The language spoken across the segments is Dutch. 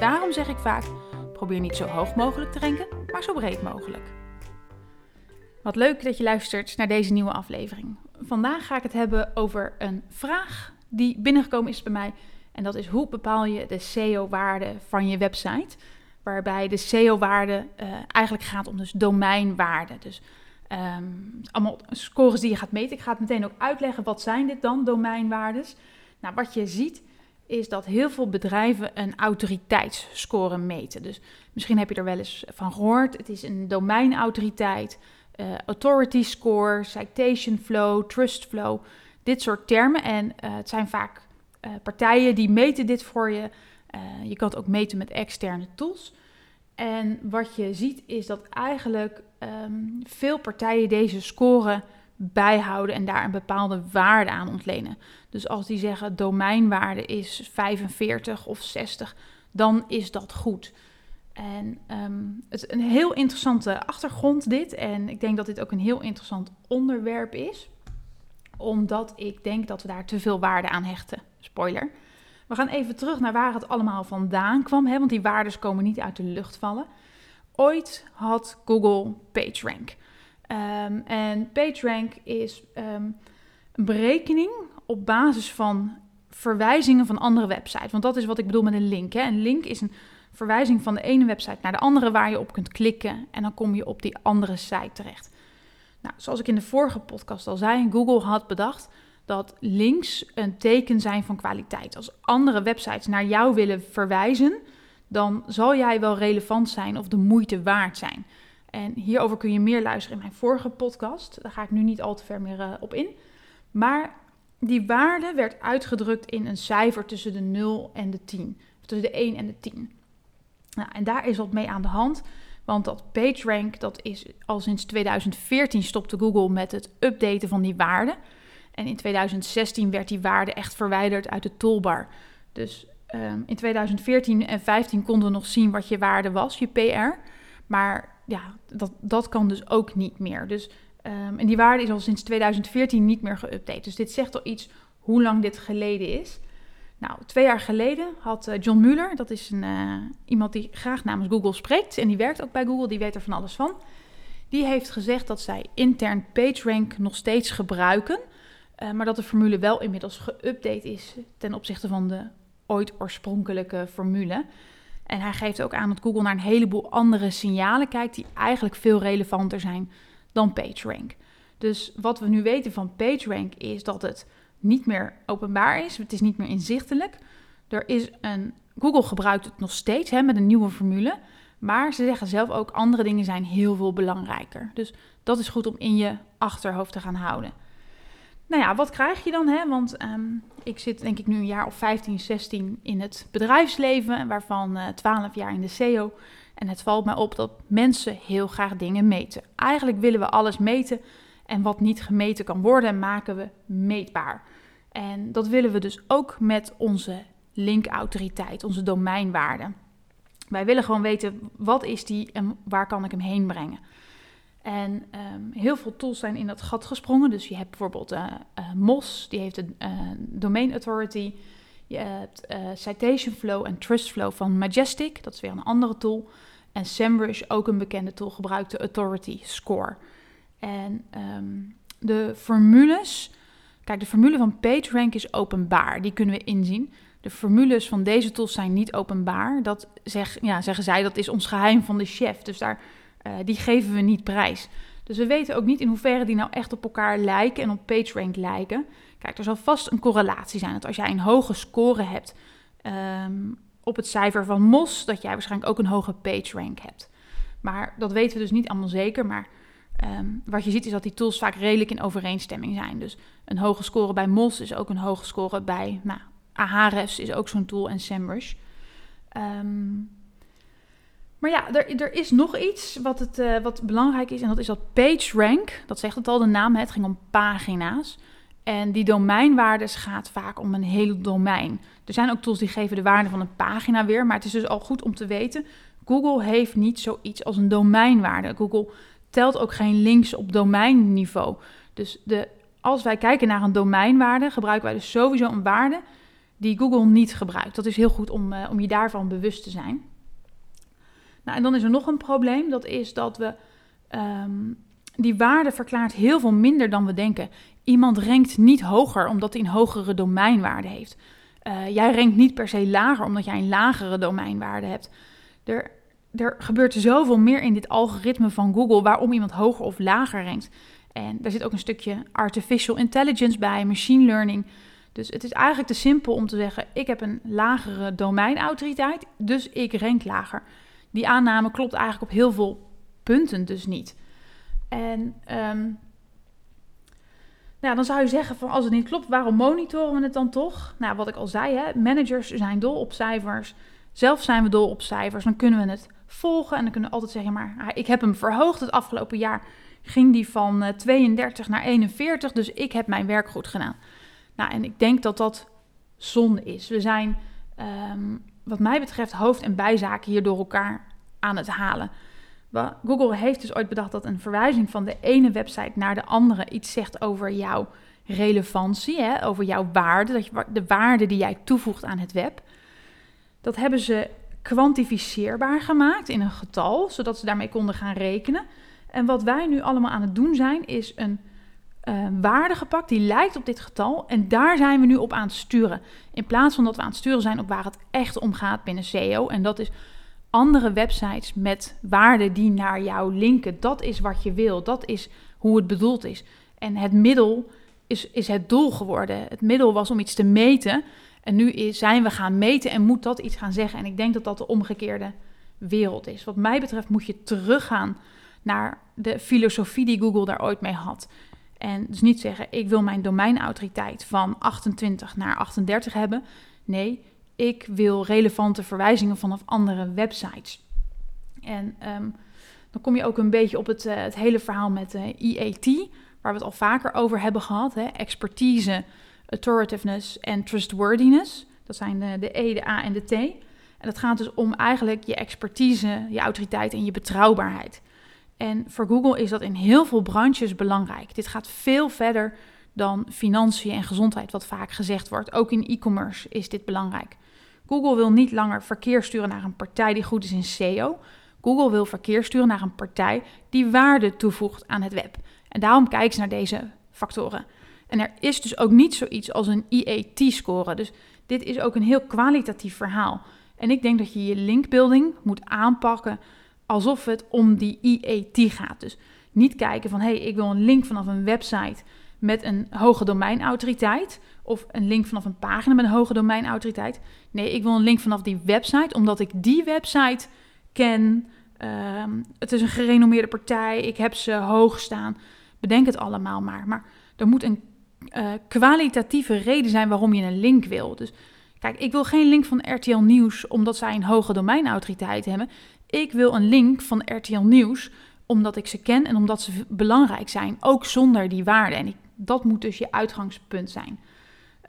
Daarom zeg ik vaak: probeer niet zo hoog mogelijk te renken, maar zo breed mogelijk. Wat leuk dat je luistert naar deze nieuwe aflevering. Vandaag ga ik het hebben over een vraag die binnengekomen is bij mij. En dat is hoe bepaal je de SEO-waarde van je website? Waarbij de SEO-waarde uh, eigenlijk gaat om dus domeinwaarde. Dus um, allemaal scores die je gaat meten. Ik ga het meteen ook uitleggen. Wat zijn dit dan, domeinwaardes? Nou, wat je ziet is dat heel veel bedrijven een autoriteitsscore meten. Dus misschien heb je er wel eens van gehoord. Het is een domeinautoriteit, uh, authority score, citation flow, trust flow. Dit soort termen. En uh, het zijn vaak uh, partijen die meten dit voor je. je kan het ook meten met externe tools. En wat je ziet is dat eigenlijk um, veel partijen deze score bijhouden en daar een bepaalde waarde aan ontlenen. Dus als die zeggen domeinwaarde is 45 of 60, dan is dat goed. En um, het is een heel interessante achtergrond dit. En ik denk dat dit ook een heel interessant onderwerp is. Omdat ik denk dat we daar te veel waarde aan hechten. Spoiler. We gaan even terug naar waar het allemaal vandaan kwam. Hè, want die waarden komen niet uit de lucht vallen. Ooit had Google PageRank. Um, en PageRank is um, een berekening op basis van verwijzingen van andere websites. Want dat is wat ik bedoel met een link. Hè. Een link is een verwijzing van de ene website naar de andere waar je op kunt klikken. En dan kom je op die andere site terecht. Nou, zoals ik in de vorige podcast al zei, Google had bedacht dat links een teken zijn van kwaliteit. Als andere websites naar jou willen verwijzen, dan zal jij wel relevant zijn of de moeite waard zijn. En hierover kun je meer luisteren in mijn vorige podcast. Daar ga ik nu niet al te ver meer uh, op in. Maar die waarde werd uitgedrukt in een cijfer tussen de 0 en de 10. Tussen de 1 en de 10. Nou, en daar is wat mee aan de hand. Want dat PageRank, dat is al sinds 2014 stopte Google met het updaten van die waarde. En in 2016 werd die waarde echt verwijderd uit de toolbar. Dus um, in 2014 en 2015 konden we nog zien wat je waarde was, je PR. Maar ja, dat, dat kan dus ook niet meer. Dus, um, en die waarde is al sinds 2014 niet meer geüpdate. Dus dit zegt al iets hoe lang dit geleden is. Nou, twee jaar geleden had uh, John Mueller, dat is een, uh, iemand die graag namens Google spreekt en die werkt ook bij Google, die weet er van alles van. Die heeft gezegd dat zij intern PageRank nog steeds gebruiken, uh, maar dat de formule wel inmiddels geüpdate is ten opzichte van de ooit oorspronkelijke formule. En hij geeft ook aan dat Google naar een heleboel andere signalen kijkt die eigenlijk veel relevanter zijn dan PageRank. Dus wat we nu weten van PageRank is dat het niet meer openbaar is, het is niet meer inzichtelijk. Er is een, Google gebruikt het nog steeds hè, met een nieuwe formule, maar ze zeggen zelf ook andere dingen zijn heel veel belangrijker. Dus dat is goed om in je achterhoofd te gaan houden. Nou ja, wat krijg je dan? Hè? Want um, ik zit denk ik nu een jaar of 15, 16 in het bedrijfsleven, waarvan uh, 12 jaar in de SEO. En het valt mij op dat mensen heel graag dingen meten. Eigenlijk willen we alles meten en wat niet gemeten kan worden, maken we meetbaar. En dat willen we dus ook met onze linkautoriteit, onze domeinwaarde. Wij willen gewoon weten wat is die en waar kan ik hem heen brengen. En um, heel veel tools zijn in dat gat gesprongen. Dus je hebt bijvoorbeeld uh, uh, MOS, die heeft een uh, Domain Authority. Je hebt Citation Flow en Trust Flow van Majestic, dat is weer een andere tool. En SEMrush, ook een bekende tool, gebruikt de Authority Score. En um, de formules, kijk, de formule van PageRank is openbaar, die kunnen we inzien. De formules van deze tools zijn niet openbaar. Dat zeg, ja, zeggen zij, dat is ons geheim van de chef. Dus daar uh, die geven we niet prijs. Dus we weten ook niet in hoeverre die nou echt op elkaar lijken en op PageRank lijken. Kijk, er zal vast een correlatie zijn. Dat als jij een hoge score hebt um, op het cijfer van MOS, dat jij waarschijnlijk ook een hoge PageRank hebt. Maar dat weten we dus niet allemaal zeker. Maar um, wat je ziet is dat die tools vaak redelijk in overeenstemming zijn. Dus een hoge score bij MOS is ook een hoge score bij nou, Ahrefs is ook zo'n tool en SEMrush. Um, Maar ja, er, er is nog iets wat, het, uh, wat belangrijk is en dat is dat PageRank. Dat zegt het al, de naam. Het ging om pagina's. En die domeinwaardes gaat vaak om een hele domein. Er zijn ook tools die geven de waarde van een pagina weer. Maar het is dus al goed om te weten, Google heeft niet zoiets als een domeinwaarde. Google telt ook geen links op domeinniveau. Dus de, als wij kijken naar een domeinwaarde, gebruiken wij dus sowieso een waarde die Google niet gebruikt. Dat is heel goed om, uh, om je daarvan bewust te zijn. Nou, en dan is er nog een probleem. Dat is dat we um, die waarde verklaart heel veel minder dan we denken. Iemand rankt niet hoger omdat hij een hogere domeinwaarde heeft. Uh, jij rankt niet per se lager omdat jij een lagere domeinwaarde hebt. Er, er gebeurt zoveel meer in dit algoritme van Google waarom iemand hoger of lager rankt. En daar zit ook een stukje artificial intelligence bij, machine learning. Dus het is eigenlijk te simpel om te zeggen: ik heb een lagere domeinautoriteit, dus ik rank lager. Die aanname klopt eigenlijk op heel veel punten dus niet. En um, nou, dan zou je zeggen van als het niet klopt, waarom monitoren we het dan toch? Nou, wat ik al zei, hè, managers zijn dol op cijfers. Zelf zijn we dol op cijfers. Dan kunnen we het volgen en dan kunnen we altijd zeggen, maar ah, ik heb hem verhoogd het afgelopen jaar. Ging die van 32 naar 41, dus ik heb mijn werk goed gedaan. Nou, en ik denk dat dat zonde is. We zijn, um, wat mij betreft, hoofd- en bijzaken hier door elkaar aan het halen. Google heeft dus ooit bedacht dat een verwijzing van de ene website naar de andere iets zegt over jouw relevantie, hè, over jouw waarde, dat je, de waarde die jij toevoegt aan het web. Dat hebben ze kwantificeerbaar gemaakt in een getal, zodat ze daarmee konden gaan rekenen. En wat wij nu allemaal aan het doen zijn, is een uh, waarde gepakt die lijkt op dit getal. En daar zijn we nu op aan het sturen. In plaats van dat we aan het sturen zijn op waar het echt om gaat binnen SEO. En dat is andere websites met waarden die naar jou linken. Dat is wat je wil. Dat is hoe het bedoeld is. En het middel is, is het doel geworden. Het middel was om iets te meten. En nu is, zijn we gaan meten en moet dat iets gaan zeggen. En ik denk dat dat de omgekeerde wereld is. Wat mij betreft moet je teruggaan naar de filosofie die Google daar ooit mee had. En dus niet zeggen, ik wil mijn domeinautoriteit van 28 naar 38 hebben. Nee, ik wil relevante verwijzingen vanaf andere websites. En ehm, dan kom je ook een beetje op het, uh, het hele verhaal met uh, eh, EAT, waar we het al vaker over hebben gehad. Hè? Expertise, authoritiveness en trustworthiness. Dat zijn de, de E, de A en de T. En dat gaat dus om eigenlijk je expertise, je autoriteit en je betrouwbaarheid. En voor Google is dat in heel veel branches belangrijk. Dit gaat veel verder dan financiën en gezondheid, wat vaak gezegd wordt. Ook in e-commerce is dit belangrijk. Google wil niet langer verkeer sturen naar een partij die goed is in SEO. Google wil verkeer sturen naar een partij die waarde toevoegt aan het web. En daarom kijken ze naar deze factoren. En er is dus ook niet zoiets als een EAT-score. Dus dit is ook een heel kwalitatief verhaal. En ik denk dat je je linkbuilding moet aanpakken alsof het om die EAT gaat. Dus niet kijken van hé, hey, ik wil een link vanaf een website met een hoge domeinautoriteit. Of een link vanaf een pagina met een hoge domeinautoriteit. Nee, ik wil een link vanaf die website, omdat ik die website ken. Ehm, het is een gerenommeerde partij, ik heb ze hoog staan. Bedenk het allemaal maar. Maar er moet een uh, kwalitatieve reden zijn waarom je een link wil. Dus kijk, ik wil geen link van RTL Nieuws omdat zij een hoge domeinautoriteit hebben. Ik wil een link van RTL Nieuws omdat ik ze ken en omdat ze belangrijk zijn, ook zonder die waarde. En ik, dat moet dus je uitgangspunt zijn.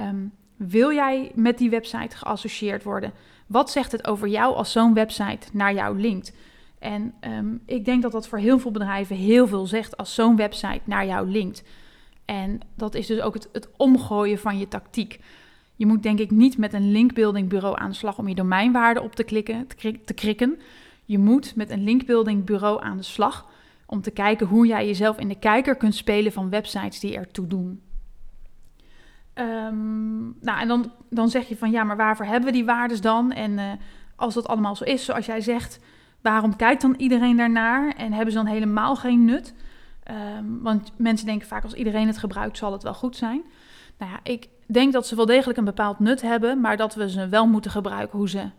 Um, wil jij met die website geassocieerd worden? Wat zegt het over jou als zo'n website naar jou linkt? En um, ik denk dat dat voor heel veel bedrijven heel veel zegt als zo'n website naar jou linkt. En dat is dus ook het, het omgooien van je tactiek. Je moet denk ik niet met een linkbuilding bureau aan de slag om je domeinwaarde op te, klikken, te, te krikken. Je moet met een linkbuilding bureau aan de slag om te kijken hoe jij jezelf in de kijker kunt spelen van websites die ertoe doen. Um, nou, en dan, dan zeg je van ja, maar waarvoor hebben we die waardes dan? En uh, als dat allemaal zo is, zoals jij zegt, waarom kijkt dan iedereen daarnaar? En hebben ze dan helemaal geen nut? Um, want mensen denken vaak als iedereen het gebruikt, zal het wel goed zijn. Nou ja, ik denk dat ze wel degelijk een bepaald nut hebben, maar dat we ze wel moeten gebruiken hoe ze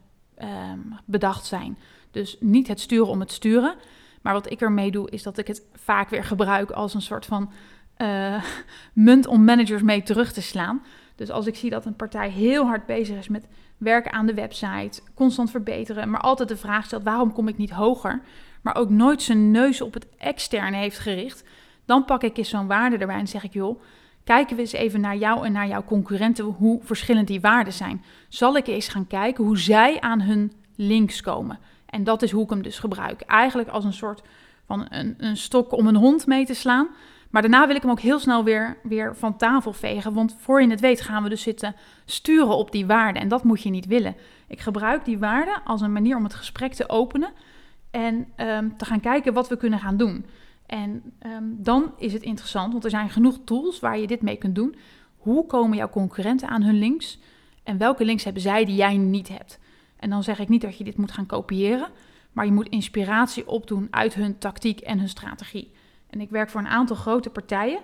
um, bedacht zijn. Dus niet het sturen om het sturen. Maar wat ik ermee doe, is dat ik het vaak weer gebruik als een soort van uh, munt om managers mee terug te slaan. Dus Dus als ik zie dat een partij heel hard bezig is met werken aan de website, constant verbeteren, maar altijd de vraag stelt: waarom kom ik niet hoger? Maar ook nooit zijn neus op het externe heeft gericht, dan pak ik eens zo'n waarde erbij en zeg ik: joh, kijken we eens even naar jou en naar jouw concurrenten, hoe verschillend die waarden zijn. Zal ik eens gaan kijken hoe zij aan hun links komen? En dat is hoe ik hem dus gebruik. Eigenlijk als een soort van een, een stok om een hond mee te slaan. Maar daarna wil ik hem ook heel snel weer, weer van tafel vegen. Want voor je het weet gaan we dus zitten sturen op die waarden. En dat moet je niet willen. Ik gebruik die waarden als een manier om het gesprek te openen. En ehm, te gaan kijken wat we kunnen gaan doen. En ehm, dan is het interessant, want er zijn genoeg tools waar je dit mee kunt doen. Hoe komen jouw concurrenten aan hun links? En welke links hebben zij die jij niet hebt? En dan zeg ik niet dat je dit moet gaan kopiëren, maar je moet inspiratie opdoen uit hun tactiek en hun strategie. En ik werk voor een aantal grote partijen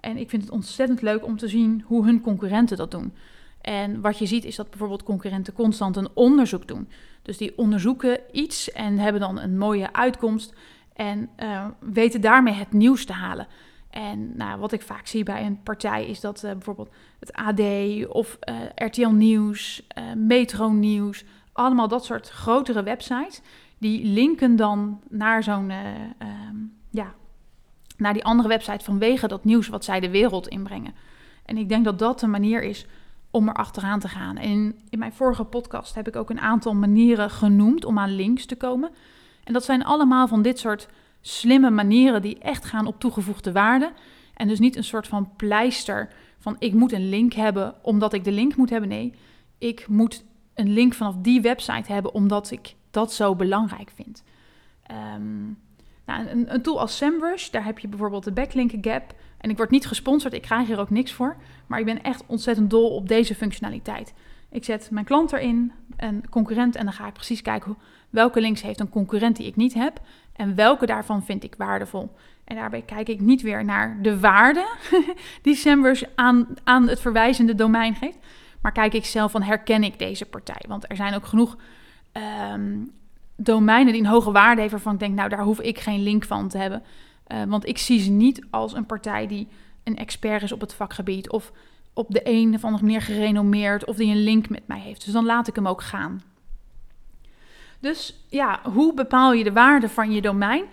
en ik vind het ontzettend leuk om te zien hoe hun concurrenten dat doen. En wat je ziet is dat bijvoorbeeld concurrenten constant een onderzoek doen. Dus die onderzoeken iets en hebben dan een mooie uitkomst en uh, weten daarmee het nieuws te halen. En nou, wat ik vaak zie bij een partij is dat uh, bijvoorbeeld het AD of eh, RTL Nieuws, Metro Nieuws, allemaal dat soort grotere websites, die linken dan naar zo'n, ehm, ja, naar die andere website vanwege dat nieuws wat zij de wereld inbrengen. En ik denk dat dat de manier is om er achteraan te gaan. En in mijn vorige podcast heb ik ook een aantal manieren genoemd om aan links te komen. En dat zijn allemaal van dit soort slimme manieren die echt gaan op toegevoegde waarde. En dus niet een soort van pleister van ik moet een link hebben omdat ik de link moet hebben. Nee, ik moet een link vanaf die website hebben omdat ik dat zo belangrijk vind. Ehm, nou, een, een, tool als SEMrush, daar heb je bijvoorbeeld de backlink gap. En ik word niet gesponsord, ik krijg hier ook niks voor. Maar ik ben echt ontzettend dol op deze functionaliteit. Ik zet mijn klant erin, een concurrent, en dan ga ik precies kijken welke links heeft een concurrent die ik niet heb. En welke daarvan vind ik waardevol. En daarbij kijk ik niet weer naar de waarde die SEMrush aan, aan het verwijzende domein geeft. Maar kijk ik zelf van herken ik deze partij? Want er zijn ook genoeg ehm, domeinen die een hoge waarde hebben waarvan ik denk, nou daar hoef ik geen link van te hebben. Uh, want ik zie ze niet als een partij die een expert is op het vakgebied of op de een of andere manier gerenommeerd of die een link met mij heeft. Dus dan laat ik hem ook gaan. Dus ja, hoe bepaal je de waarde van je domein?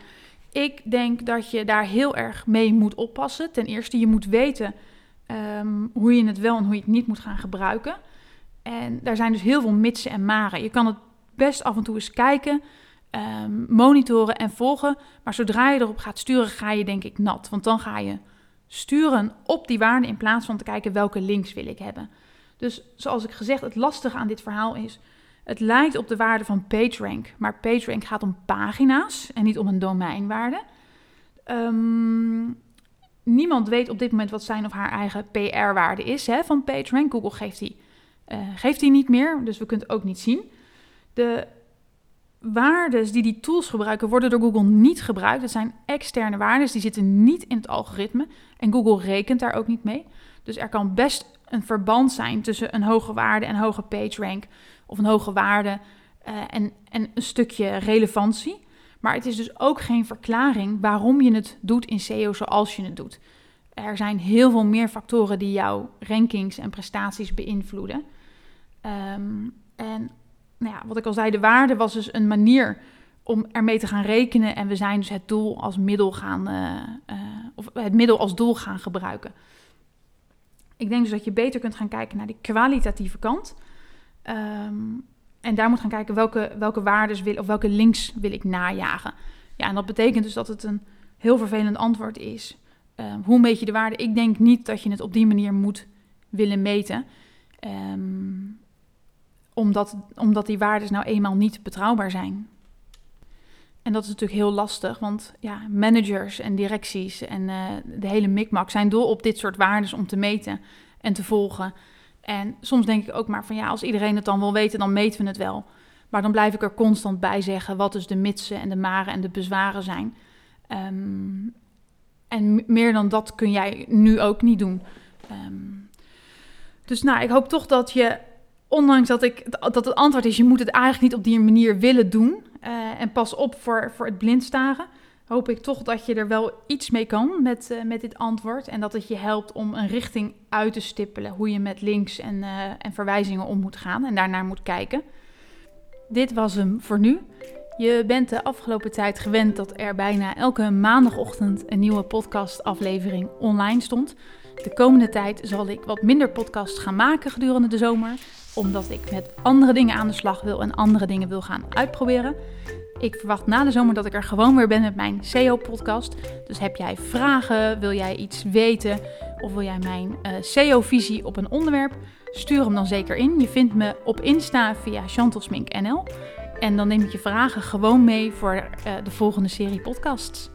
Ik denk dat je daar heel erg mee moet oppassen. Ten eerste, je moet weten Ehm, hoe je het wel en hoe je het niet moet gaan gebruiken. En daar zijn dus heel veel mitsen en maren. Je kan het best af en toe eens kijken, um, monitoren en volgen. Maar zodra je erop gaat sturen, ga je denk ik nat. Want dan ga je sturen op die waarde in plaats van te kijken welke links wil ik hebben. Dus zoals ik gezegd, het lastige aan dit verhaal is... Het lijkt op de waarde van PageRank, maar PageRank gaat om pagina's en niet om een domeinwaarde. Um, niemand weet op dit moment wat zijn of haar eigen PR-waarde is hè, van PageRank. Google geeft die, uh, geeft die niet meer, dus we kunnen het ook niet zien. De waardes die die tools gebruiken, worden door Google niet gebruikt. Het zijn externe waardes, die zitten niet in het algoritme. En Google rekent daar ook niet mee. Dus er kan best een verband zijn tussen een hoge waarde en hoge PageRank. Of een hoge waarde uh, en, en een stukje relevantie. Maar het is dus ook geen verklaring waarom je het doet in SEO zoals je het doet. Er zijn heel veel meer factoren die jouw rankings en prestaties beïnvloeden. Um, en nou ja, wat ik al zei, de waarde was dus een manier om ermee te gaan rekenen. En we zijn dus het doel als middel gaan, uh, uh, of het middel als doel gaan gebruiken. Ik denk dus dat je beter kunt gaan kijken naar die kwalitatieve kant. Um, en daar moet gaan kijken welke, welke waardes wil, of welke links wil ik najagen. Ja, en dat betekent dus dat het een heel vervelend antwoord is. Uh, hoe meet je de waarde? Ik denk niet dat je het op die manier moet willen meten. Um, omdat, omdat die waarden nou eenmaal niet betrouwbaar zijn. En dat is natuurlijk heel lastig, want ja, managers en directies en uh, de hele mikmak zijn dol op dit soort waarden om te meten en te volgen. En soms denk ik ook maar van ja, als iedereen het dan wil weten, dan meten we het wel. Maar dan blijf ik er constant bij zeggen wat dus de mitsen en de maren en de bezwaren zijn. Um, en meer dan dat kun jij nu ook niet doen. Um, dus nou, ik hoop toch dat je, ondanks dat, ik, dat het antwoord is, je moet het eigenlijk niet op die manier willen doen. Uh, en pas op voor, voor het blind staren. Hoop ik toch dat je er wel iets mee kan met, uh, met dit antwoord. En dat het je helpt om een richting uit te stippelen. Hoe je met links en, uh, en verwijzingen om moet gaan en daarnaar moet kijken. Dit was hem voor nu. Je bent de afgelopen tijd gewend dat er bijna elke maandagochtend een nieuwe podcastaflevering online stond. De komende tijd zal ik wat minder podcasts gaan maken gedurende de zomer, omdat ik met andere dingen aan de slag wil en andere dingen wil gaan uitproberen. Ik verwacht na de zomer dat ik er gewoon weer ben met mijn SEO-podcast. Dus heb jij vragen, wil jij iets weten of wil jij mijn SEO-visie op een onderwerp? Stuur hem dan zeker in. Je vindt me op Insta via chantelsminknl. En dan neem ik je vragen gewoon mee voor uh, de volgende serie podcasts.